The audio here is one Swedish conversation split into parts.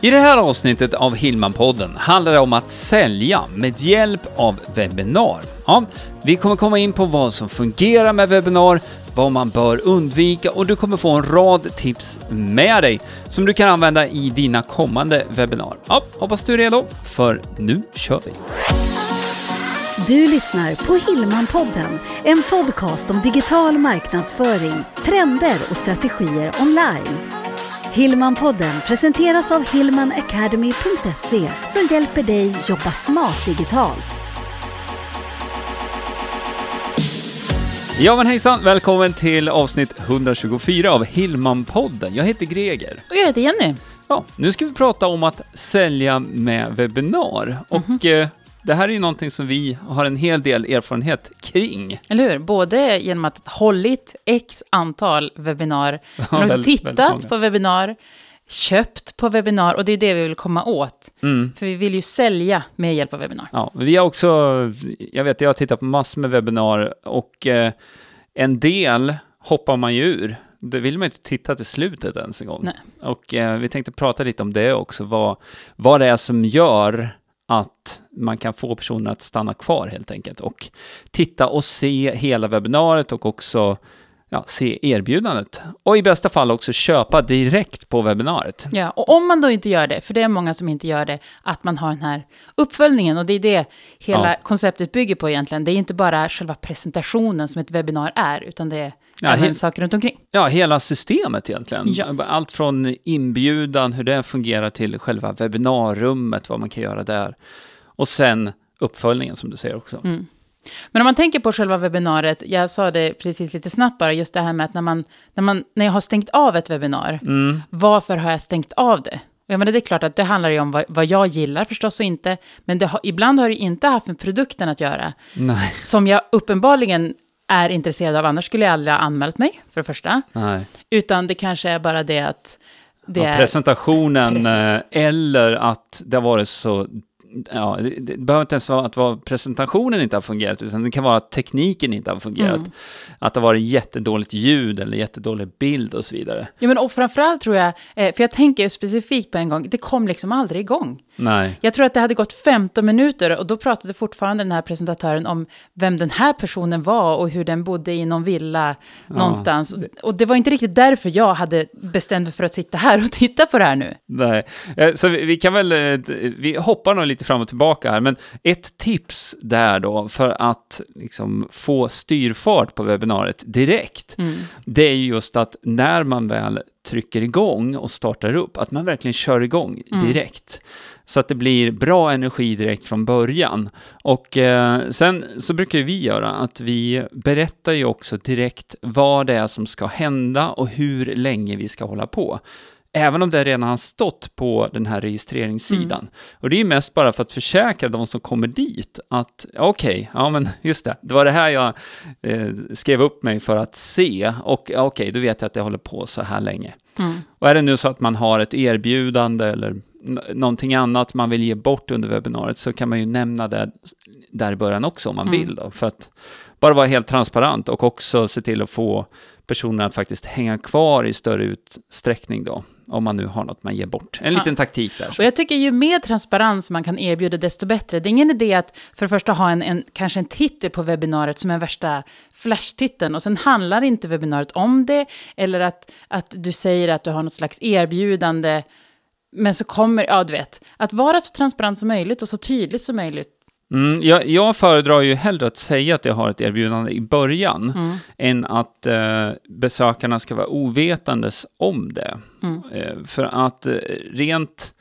I det här avsnittet av Hillman-podden handlar det om att sälja med hjälp av webbinar. Ja, vi kommer komma in på vad som fungerar med webbinar, vad man bör undvika och du kommer få en rad tips med dig som du kan använda i dina kommande webbinar. Ja, hoppas du är redo, för nu kör vi! Du lyssnar på Hillman-podden, en podcast om digital marknadsföring, trender och strategier online. Hillman-podden presenteras av hillmanacademy.se som hjälper dig jobba smart digitalt. Ja men hejsan, välkommen till avsnitt 124 av Hillman-podden. Jag heter Greger. Och jag heter Jenny. Ja, nu ska vi prata om att sälja med webbinar. Och eh, det här är ju någonting som vi har en hel del erfarenhet kring. Eller hur? Både genom att ha hållit x antal webbinar, men också väldigt- tittat på webbinar, köpt på webbinar, och det är det vi vill komma åt. Mm. För vi vill ju sälja med hjälp av webbinar. Ja, vi har också, jag vet, jag har tittat på massor med webbinar och eh, en del hoppar man ju ur. Det vill man ju inte titta till slutet ens en gång. Nej. Och eh, vi tänkte prata lite om det också, vad, vad det är som gör att man kan få personer att stanna kvar helt enkelt och titta och se hela webbinariet och också ja, se erbjudandet. Och i bästa fall också köpa direkt på webbinariet. Ja, och om man då inte gör det, för det är många som inte gör det, att man har den här uppföljningen, och det är det hela Ja. konceptet bygger på egentligen. Det är inte bara själva presentationen som ett webbinar är, utan det är Ja, även saker runt omkring. Ja, hela systemet egentligen. Ja. Allt från inbjudan, hur det fungerar, till själva webbinarrummet, vad man kan göra där. Och sen uppföljningen som du säger också. Mm. Men om man tänker på själva webbinariet, jag sa det precis lite snabbt bara, just det här med att när, man, när, man, när jag har stängt av ett webbinar, Mm. varför har jag stängt av det? Och Jag menar, det är klart att det handlar ju om vad, vad jag gillar förstås och inte, men har, ibland har det inte haft med produkten att göra, Nej. som jag uppenbarligen är intresserad av, annars skulle jag aldrig ha anmält mig, för det första. Nej. Utan det kanske är bara det att det Ja, är... presentationen Precis. eh, eller att det har varit så Ja, det, det behöver inte ens vara att vara presentationen inte har fungerat, utan det kan vara att tekniken inte har fungerat. Mm. Att det har varit jättedåligt ljud eller jättedålig bild och så vidare. Ja, men och framförallt tror jag, eh, för jag tänker specifikt på en gång, det kom liksom aldrig igång. Nej. Jag tror att det hade gått 15 minuter och då pratade fortfarande den här presentatören om vem den här personen var och hur den bodde i någon villa någonstans. Och det var inte riktigt därför jag hade bestämt mig för att sitta här och titta på det här nu. Nej, Eh, så vi, vi kan väl, eh, vi hoppar nog lite fram och tillbaka här, men ett tips där då för att liksom få styrfart på webbinariet direkt, det är ju just att när man väl trycker igång och startar upp, att man verkligen kör igång direkt. Så att det blir bra energi direkt från början. Och eh, sen så brukar vi göra att vi berättar ju också direkt vad det är som ska hända och hur länge vi ska hålla på. Även om det redan har stått på den här registreringssidan. Och det är ju mest bara för att försäkra de som kommer dit att okej, ja men just det, det var det här jag eh, skrev upp mig för att se. Och okej, då vet jag att jag håller på så här länge. Och är det nu så att man har ett erbjudande eller någonting annat man vill ge bort under webbinariet så kan man ju nämna det där i början också om man vill då, för att bara vara helt transparent och också se till att få personerna att faktiskt hänga kvar i större utsträckning då, om man nu har något man ger bort. En Ja. liten taktik där. Och jag tycker ju mer transparens man kan erbjuda, desto bättre. Det är ingen idé att för det första ha en, en, kanske en titel på webbinariet som är värsta flashtiteln och sen handlar inte webbinariet om det, eller att, att du säger att du har något slags erbjudande, men så kommer, ja du vet, att vara så transparent som möjligt och så tydligt som möjligt. Mm, jag, jag föredrar ju hellre att säga att jag har ett erbjudande i början, Mm. än att eh, besökarna ska vara ovetandes om det. Mm. Eh, för att eh, rent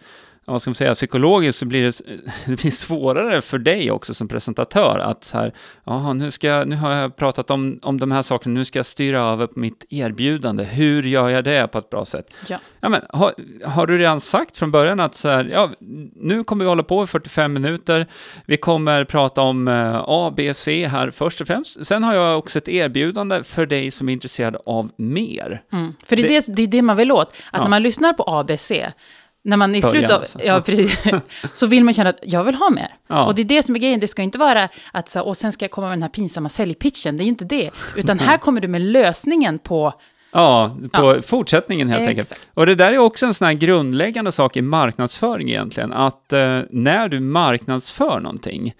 vad ska man säga, psykologiskt så blir det, det blir svårare för dig också som presentatör att så här, jaha, nu, ska, nu har jag pratat om, om de här sakerna, nu ska jag styra över på mitt erbjudande. Hur gör jag det på ett bra sätt? Ja. Ja, men, har, har du redan sagt från början att så här, ja, nu kommer vi hålla på i 45 minuter, vi kommer prata om eh, A, B, C här först och främst. Sen har jag också ett erbjudande för dig som är intresserad av mer. Mm. För det är Det- det, det, är det man vill åt. Att Ja. när man lyssnar på ABC, när man i slutet av, alltså. ja, precis, så vill man känna att jag vill ha mer. Ja. Och det är det som är grejen, det ska inte vara att så, och sen ska jag komma med den här pinsamma säljpitchen, det är ju inte det. Utan här kommer du med lösningen på Ja, på Ja. fortsättningen helt enkelt. Exakt. Och det där är också en sån här grundläggande sak i marknadsföring egentligen, att eh, när du marknadsför någonting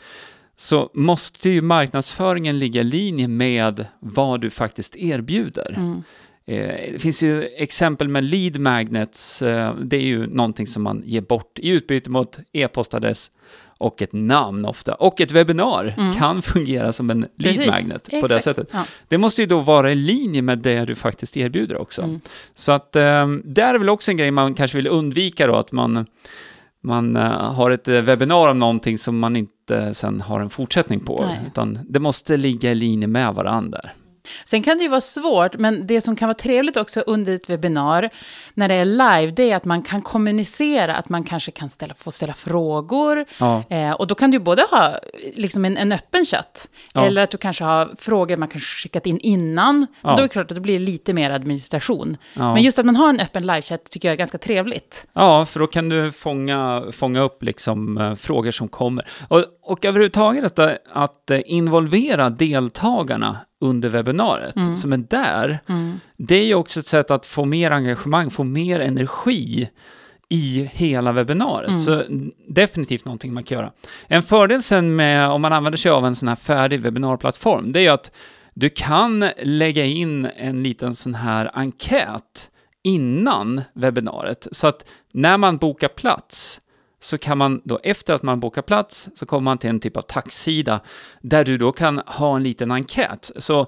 så måste ju marknadsföringen ligga i linje med vad du faktiskt erbjuder. Mm. Eh, det finns ju exempel med lead magnets, eh, det är ju någonting som man ger bort i utbyte mot e-postadress och ett namn ofta. Och ett webbinar kan fungera som en lead Mm. Precis. magnet på det Exakt. sättet. Ja. Det måste ju då vara i linje med det du faktiskt erbjuder också. Mm. Så att eh, där är väl också en grej man kanske vill undvika då, att man, man har ett webbinar om någonting som man inte sen har en fortsättning på. Nej. Utan det måste ligga i linje med varandra. Sen kan det ju vara svårt, men det som kan vara trevligt också under ett webbinar, när det är live, det är att man kan kommunicera, att man kanske kan ställa, få ställa frågor. Ja. Eh, och då kan du både ha liksom en, en öppen chatt, Ja. eller att du kanske har frågor man kanske skickat in innan. Ja. Då är det klart att det blir lite mer administration. Men just att man har en öppen livechatt tycker jag är ganska trevligt. Ja, för då kan du fånga, fånga upp liksom, eh, frågor som kommer. Och, och överhuvudtaget detta, att eh, involvera deltagarna under webbinariet som är där, det är ju också ett sätt att få mer engagemang, få mer energi i hela webbinariet. Så mm, definitivt någonting man kan göra. En fördel sen med om man använder sig av en sån här färdig webbinarplattform, det är ju att du kan lägga in en liten sån här enkät innan webbinariet. Så att när man bokar plats så kan man då efter att man bokar plats så kommer man till en typ av taxsida där du då kan ha en liten enkät. Så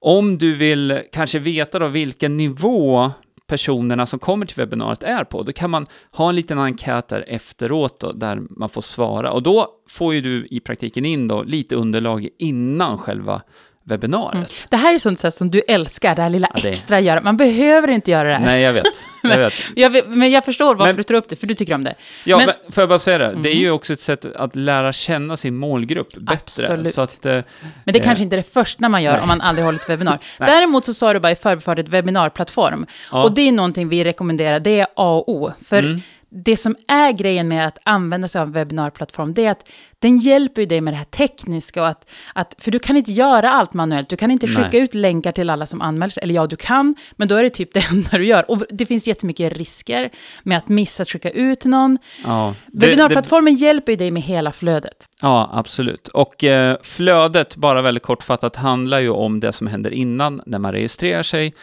om du vill kanske veta då vilken nivå personerna som kommer till webbinariet är på, då kan man ha en liten enkät där efteråt då, där man får svara. Och då får ju du i praktiken in då lite underlag innan själva webbinariet. Det här är sånt sätt som du älskar, det här lilla Ja, det- extra göra. Man behöver inte göra det här. Nej, jag vet. Jag vet. Jag vet, men jag förstår varför Men- du tar upp det, för du tycker om det. Ja, men, Men- får jag bara säga det? Det är ju också ett sätt att lära känna sin målgrupp bättre. Absolut. Så att, eh, Men det är Eh, kanske inte är det första man gör nej. om man aldrig hållit ett webbinar. Däremot så sa du bara i förbifarten webbinarplattform. Ja. Och det är någonting vi rekommenderar, det är A och O. För Mm. Det som är grejen med att använda sig av en webbinarplattform, det är att den hjälper dig med det här tekniska. Och att, att, för du kan inte göra allt manuellt. Du kan inte Nej. skicka ut länkar till alla som anmäler sig. Eller ja, du kan, men då är det typ det enda du gör. Och det finns jättemycket risker med att missa att skicka ut någon. ja, det, det, Webbinarplattformen hjälper dig med hela flödet. ja, absolut. Och eh, flödet, bara väldigt kortfattat, handlar ju om det som händer innan, när man registrerar sig,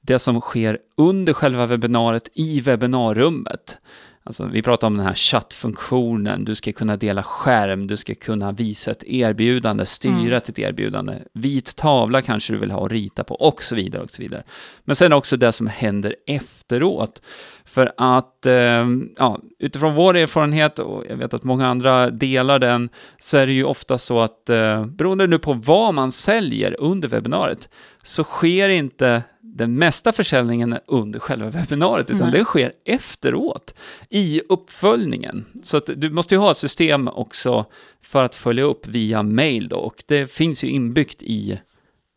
det som sker under själva webbinariet i webbinarrummet. Alltså, vi pratar om den här chattfunktionen, du ska kunna dela skärm, du ska kunna visa ett erbjudande, styra Mm. ett erbjudande, vit tavla kanske du vill ha och rita på och så vidare och så vidare. Men sen också det som händer efteråt. För att, eh, ja, utifrån vår erfarenhet, och jag vet att många andra delar den, så är det ju ofta så att eh, beroende nu på vad man säljer under webbinariet, så sker inte den mesta försäljningen under själva webbinariet, utan Nej. det sker efteråt, i uppföljningen. Så du måste ju ha ett system också för att följa upp via mail då, och det finns ju inbyggt i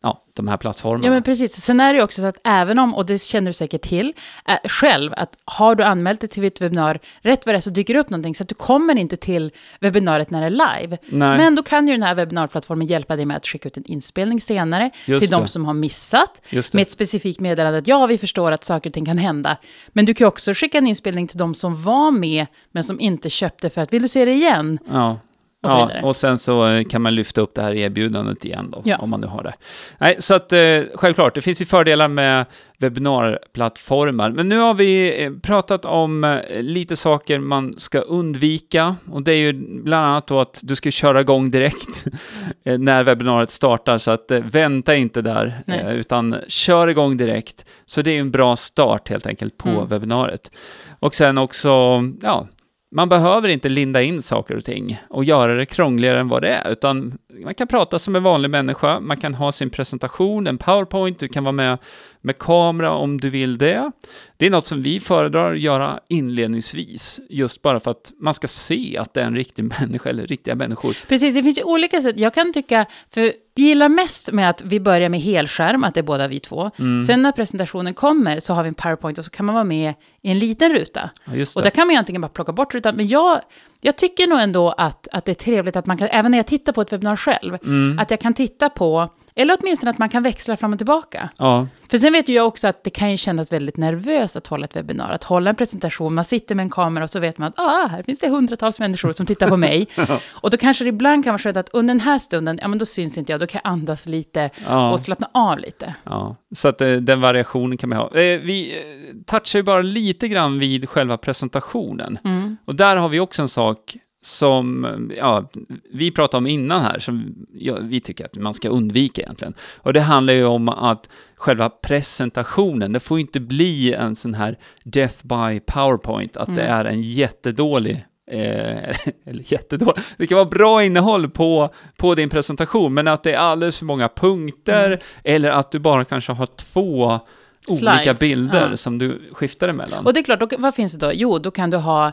ja, de här plattformarna. Ja, men precis. Sen är det ju också så att även om, och det känner du säkert till äh, själv, att har du anmält dig till ett webbinar, rätt vad det är så dyker det upp någonting, så att du kommer inte till webbinariet när det är live. Nej. Men då kan ju den här webbinarplattformen hjälpa dig med att skicka ut en inspelning senare Just till de det. som har missat, med ett specifikt meddelande att ja, vi förstår att saker och ting kan hända. Men du kan ju också skicka en inspelning till de som var med, men som inte köpte för att, vill du se det igen? Ja. Och så ja, vidare. och sen så eh, kan man lyfta upp det här erbjudandet igen då, Ja. om man nu har det. Nej, så att eh, självklart, det finns ju fördelar med webbinarplattformar. Men nu har vi eh, pratat om lite saker man ska undvika. Och det är ju bland annat då att du ska köra igång direkt när webbinariet startar. Så att vänta inte där, Nej. utan kör igång direkt. Så det är en bra start helt enkelt på Mm. webbinariet. Och sen också, ja, man behöver inte linda in saker och ting och göra det krångligare än vad det är, utan man kan prata som en vanlig människa, man kan ha sin presentation, en powerpoint, du kan vara med med kamera om du vill det. Det är något som vi föredrar att göra inledningsvis, just bara för att man ska se att det är en riktig människa eller riktiga människor. Precis, det finns ju olika sätt. Jag kan tycka, för vi gillar mest med att vi börjar med helskärm, att det är båda vi två. Mm. Sen när presentationen kommer så har vi en powerpoint och så kan man vara med i en liten ruta. Ja, Och där kan man ju antingen bara plocka bort rutan, men jag, jag tycker nog ändå att, att det är trevligt att man kan, även när jag tittar på ett webbinar själv, Mm. att jag kan titta på Eller åtminstone att man kan växla fram och tillbaka. Ja, För sen vet ju jag också att det kan ju kännas väldigt nervöst att hålla ett webbinar, att hålla en presentation, man sitter med en kamera och så vet man att ah, här finns det hundratals människor som tittar på mig. och då kanske det ibland kan vara skönt att under den här stunden, ja men då syns inte jag, då kan jag andas lite Ja. och slappna av lite. ja. Så att eh, den variationen kan vi ha. Eh, vi eh, touchar ju bara lite grann vid själva presentationen. Mm. Och där har vi också en sak som ja, vi pratade om innan här, som ja, vi tycker att man ska undvika egentligen. Och det handlar ju om att själva presentationen, det får inte bli en sån här death by powerpoint, att det är en jättedålig Eh, eller jättedålig. Det kan vara bra innehåll på, på din presentation, men att det är alldeles för många punkter, eller att du bara kanske har två olika Slides, bilder ja. som du skiftar emellan. Och det är klart, då, vad finns det då? Jo, då kan du ha,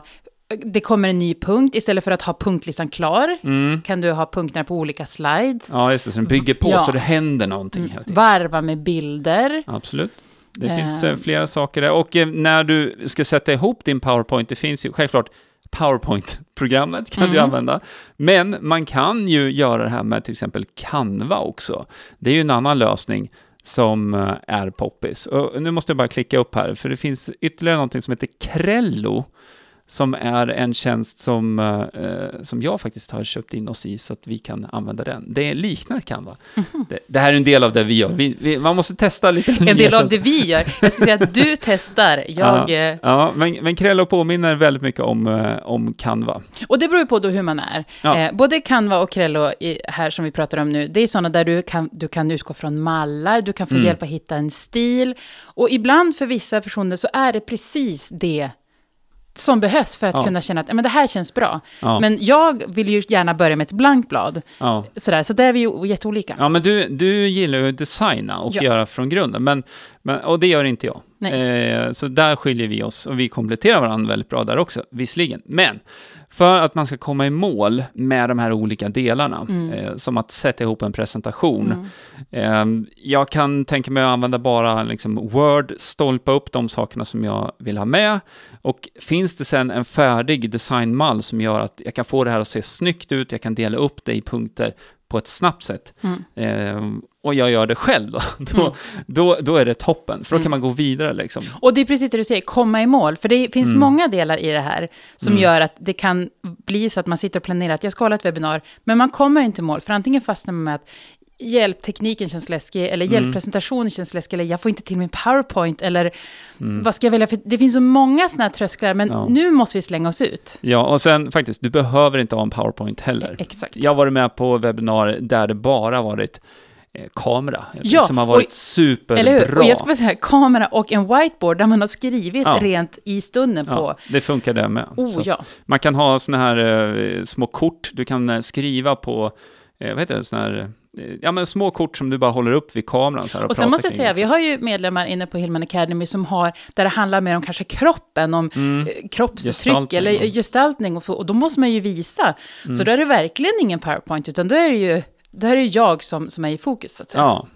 det kommer en ny punkt, istället för att ha punktlistan klar, Mm. kan du ha punkterna på olika slides, Ja, just det, så den bygger på Ja. så det händer någonting hela tiden. varva med bilder. Absolut. Det Eh. finns eh, flera saker där. Och eh, när du ska sätta ihop din PowerPoint, det finns ju självklart PowerPoint-programmet kan du Mm. använda. Men man kan ju göra det här med till exempel Canva också. Det är ju en annan lösning som eh, är poppis. Och nu måste jag bara klicka upp här, för det finns ytterligare någonting som heter Crello, som är en tjänst som, eh, eh, som jag faktiskt har köpt in oss i så att vi kan använda den. Det liknar Canva. Det, det här är en del av det vi gör. Vi, vi, man måste testa lite En del av det vi gör. Jag skulle säga att du testar, jag... Ja, eh, ja men, men Crello påminner väldigt mycket om, eh, om Canva. Och det beror ju på då hur man är. Ja. Eh, både Canva och Crello i, här som vi pratar om nu, det är sådana där du kan, du kan utgå från mallar, du kan få Mm. hjälp att hitta en stil. Och ibland för vissa personer så är det precis det som behövs för att Ja. kunna känna att men det här känns bra. Ja, Men jag vill ju gärna börja med ett blankt blad. ja. Sådär, så där är vi ju jätteolika. ja, men du, du gillar ju att designa och göra från grunden, men, men, och det gör inte jag. Eh, så där skiljer vi oss och vi kompletterar varandra väldigt bra där också, visserligen. Men för att man ska komma i mål med de här olika delarna, Mm. eh, som att sätta ihop en presentation, Eh, jag kan tänka mig att använda bara liksom Word, stolpa upp de sakerna som jag vill ha med. Och finns det sen en färdig designmall som gör att jag kan få det här att se snyggt ut, jag kan dela upp det i punkter på ett snabbt sätt. Mm. Och jag gör det själv då, då, Mm. då, då är det toppen, för då kan man gå vidare liksom. Och det är precis det du säger, komma i mål. För det finns Mm. många delar i det här som Mm. gör att det kan bli så att man sitter och planerar att jag ska hålla ett webbinar, men man kommer inte i mål. För antingen fastnar man med att hjälptekniken känns läskig, eller Mm. hjälppresentationen känns läskig, eller jag får inte till min powerpoint, eller Mm. vad ska jag välja? För det finns så många sådana här trösklar, men Ja. nu måste vi slänga oss ut. Ja, och sen faktiskt, du behöver inte ha en PowerPoint heller. Exakt. Jag har varit med på webbinarier där det bara varit kamera, Ja, som har varit och- superbra. Eller hur? Och jag skulle säga kamera och en whiteboard där man har skrivit Ja. rent i stunden på... Ja, det funkar det med. Oh ja. Man kan ha såna här eh, små kort, du kan eh, skriva på, eh, vad heter det, såna här, eh, ja men små kort som du bara håller upp vid kameran så här och, Och sen måste jag säga, vi har ju medlemmar inne på Hillman Academy som har, där det handlar mer om kanske kroppen, om Mm. eh, kroppsuttryck eller gestaltning. Och, så, och då måste man ju visa. Mm. Så då är det verkligen ingen powerpoint, utan då är det ju, är det ju jag som, som är i fokus, så att säga. Ja.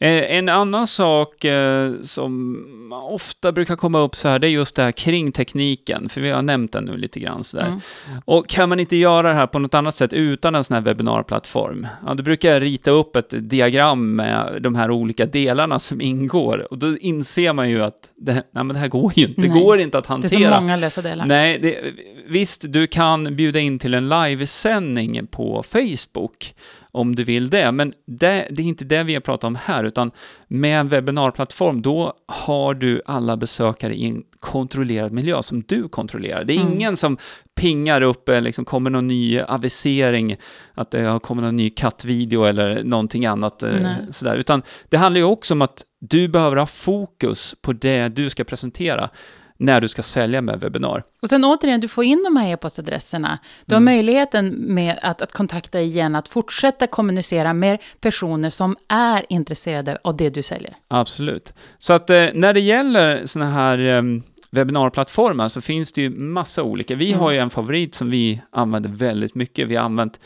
Eh, En annan sak eh, som ofta brukar komma upp så här, det är just det här kring tekniken, för vi har nämnt den nu lite grann så där. Mm. Och kan man inte göra det här på något annat sätt utan en sån här webbinarplattform? Ja, då brukar jag rita upp ett diagram med de här olika delarna som ingår, och då inser man ju att det, nej, men det här går ju inte, det Nej. går inte att Det är hantera. så många lösa delar. Nej, det, visst, du kan bjuda in till en livesändning på Facebook om du vill det, men det, det är inte det vi har pratat om här, utan med en webbinarplattform, då har du alla besökare i en kontrollerad miljö som du kontrollerar. Det är Mm. ingen som pingar upp, liksom kommer någon ny avisering, att det har kommit någon ny kattvideo eller någonting annat eh, Nej. sådär, utan det handlar ju också om att du behöver ha fokus på det du ska presentera när du ska sälja med webbinar. Och sen återigen, du får in de här e-postadresserna. Du har Mm. möjligheten med att, att kontakta igen, att fortsätta kommunicera med personer som är intresserade av det du säljer. Absolut. Så att eh, när det gäller sådana här eh, webbinarplattformar så finns det ju massa olika. Vi Mm. har ju en favorit som vi använder väldigt mycket. Vi har använt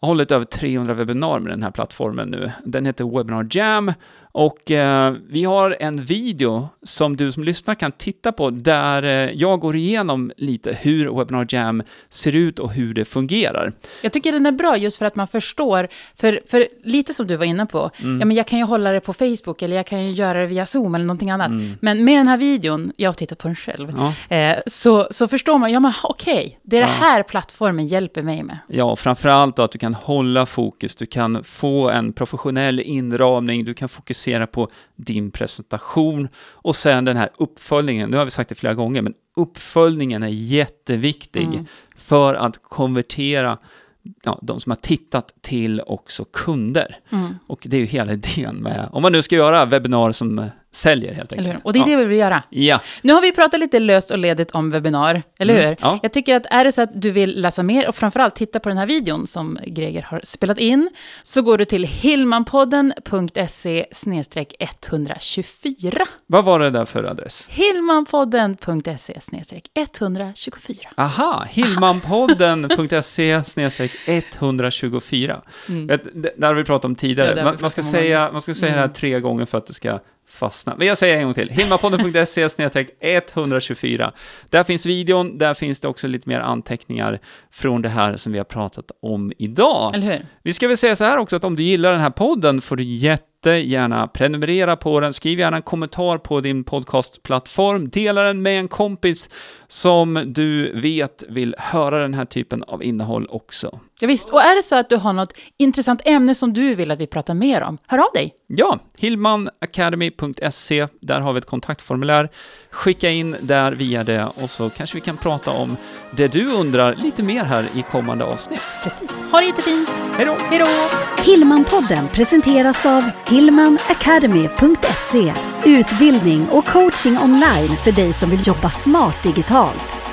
hållit över 300 webbinar med den här plattformen nu. Den heter Webinar Jam och eh, vi har en video som du som lyssnar kan titta på där eh, jag går igenom lite hur Webinar Jam ser ut och hur det fungerar. Jag tycker den är bra just för att man förstår, för, för lite som du var inne på, Mm. ja men jag kan ju hålla det på Facebook eller jag kan ju göra det via Zoom eller någonting annat. Mm. Men med den här videon, jag har tittat på den själv, Ja. eh, så, så förstår man, ja men okej, det är det Ja. här plattformen hjälper mig med. Ja, framförallt då att du kan hålla fokus, du kan få en professionell inramning, du kan fokusera på din presentation och sen den här uppföljningen, nu har vi sagt det flera gånger, men uppföljningen är jätteviktig Mm. för att konvertera ja, de som har tittat till också kunder. Mm. Och det är ju hela idén med, om man nu ska göra webbinar som eh, säljer helt enkelt. Och det är ja. det vi vill göra. Ja, Nu har vi pratat lite löst och ledigt om webbinar, eller Mm, hur? ja. Jag tycker att är det så att du vill läsa mer och framförallt titta på den här videon som Greger har spelat in, så går du till hillmanpodden.se 124. vad var det där för adress? Hillmanpodden.se 124. Aha, hillmanpodden.se 124. Vet, det, där har vi pratat om tidigare. Ja, det man, man ska säga, man ska säga det här tre gånger för att det ska fastna. Men jag säger en gång till. hillmanpodden.se 124. Där finns videon, där finns det också lite mer anteckningar från det här som vi har pratat om idag. Eller hur? Vi ska väl säga så här också att om du gillar den här podden får du jättegärna prenumerera på den. Skriv gärna en kommentar på din podcastplattform. Dela den med en kompis som du vet vill höra den här typen av innehåll också. Ja, visst. Och är det så att du har något intressant ämne som du vill att vi pratar mer om, hör av dig. Ja, hillmanacademy.se, där har vi ett kontaktformulär. Skicka in där via det och så kanske vi kan prata om det du undrar lite mer här i kommande avsnitt. Precis. Ha det jättefint. Hej då! Hej då! Hillmanpodden presenteras av hillmanacademy.se Utbildning och coaching online för dig som vill jobba smart digitalt.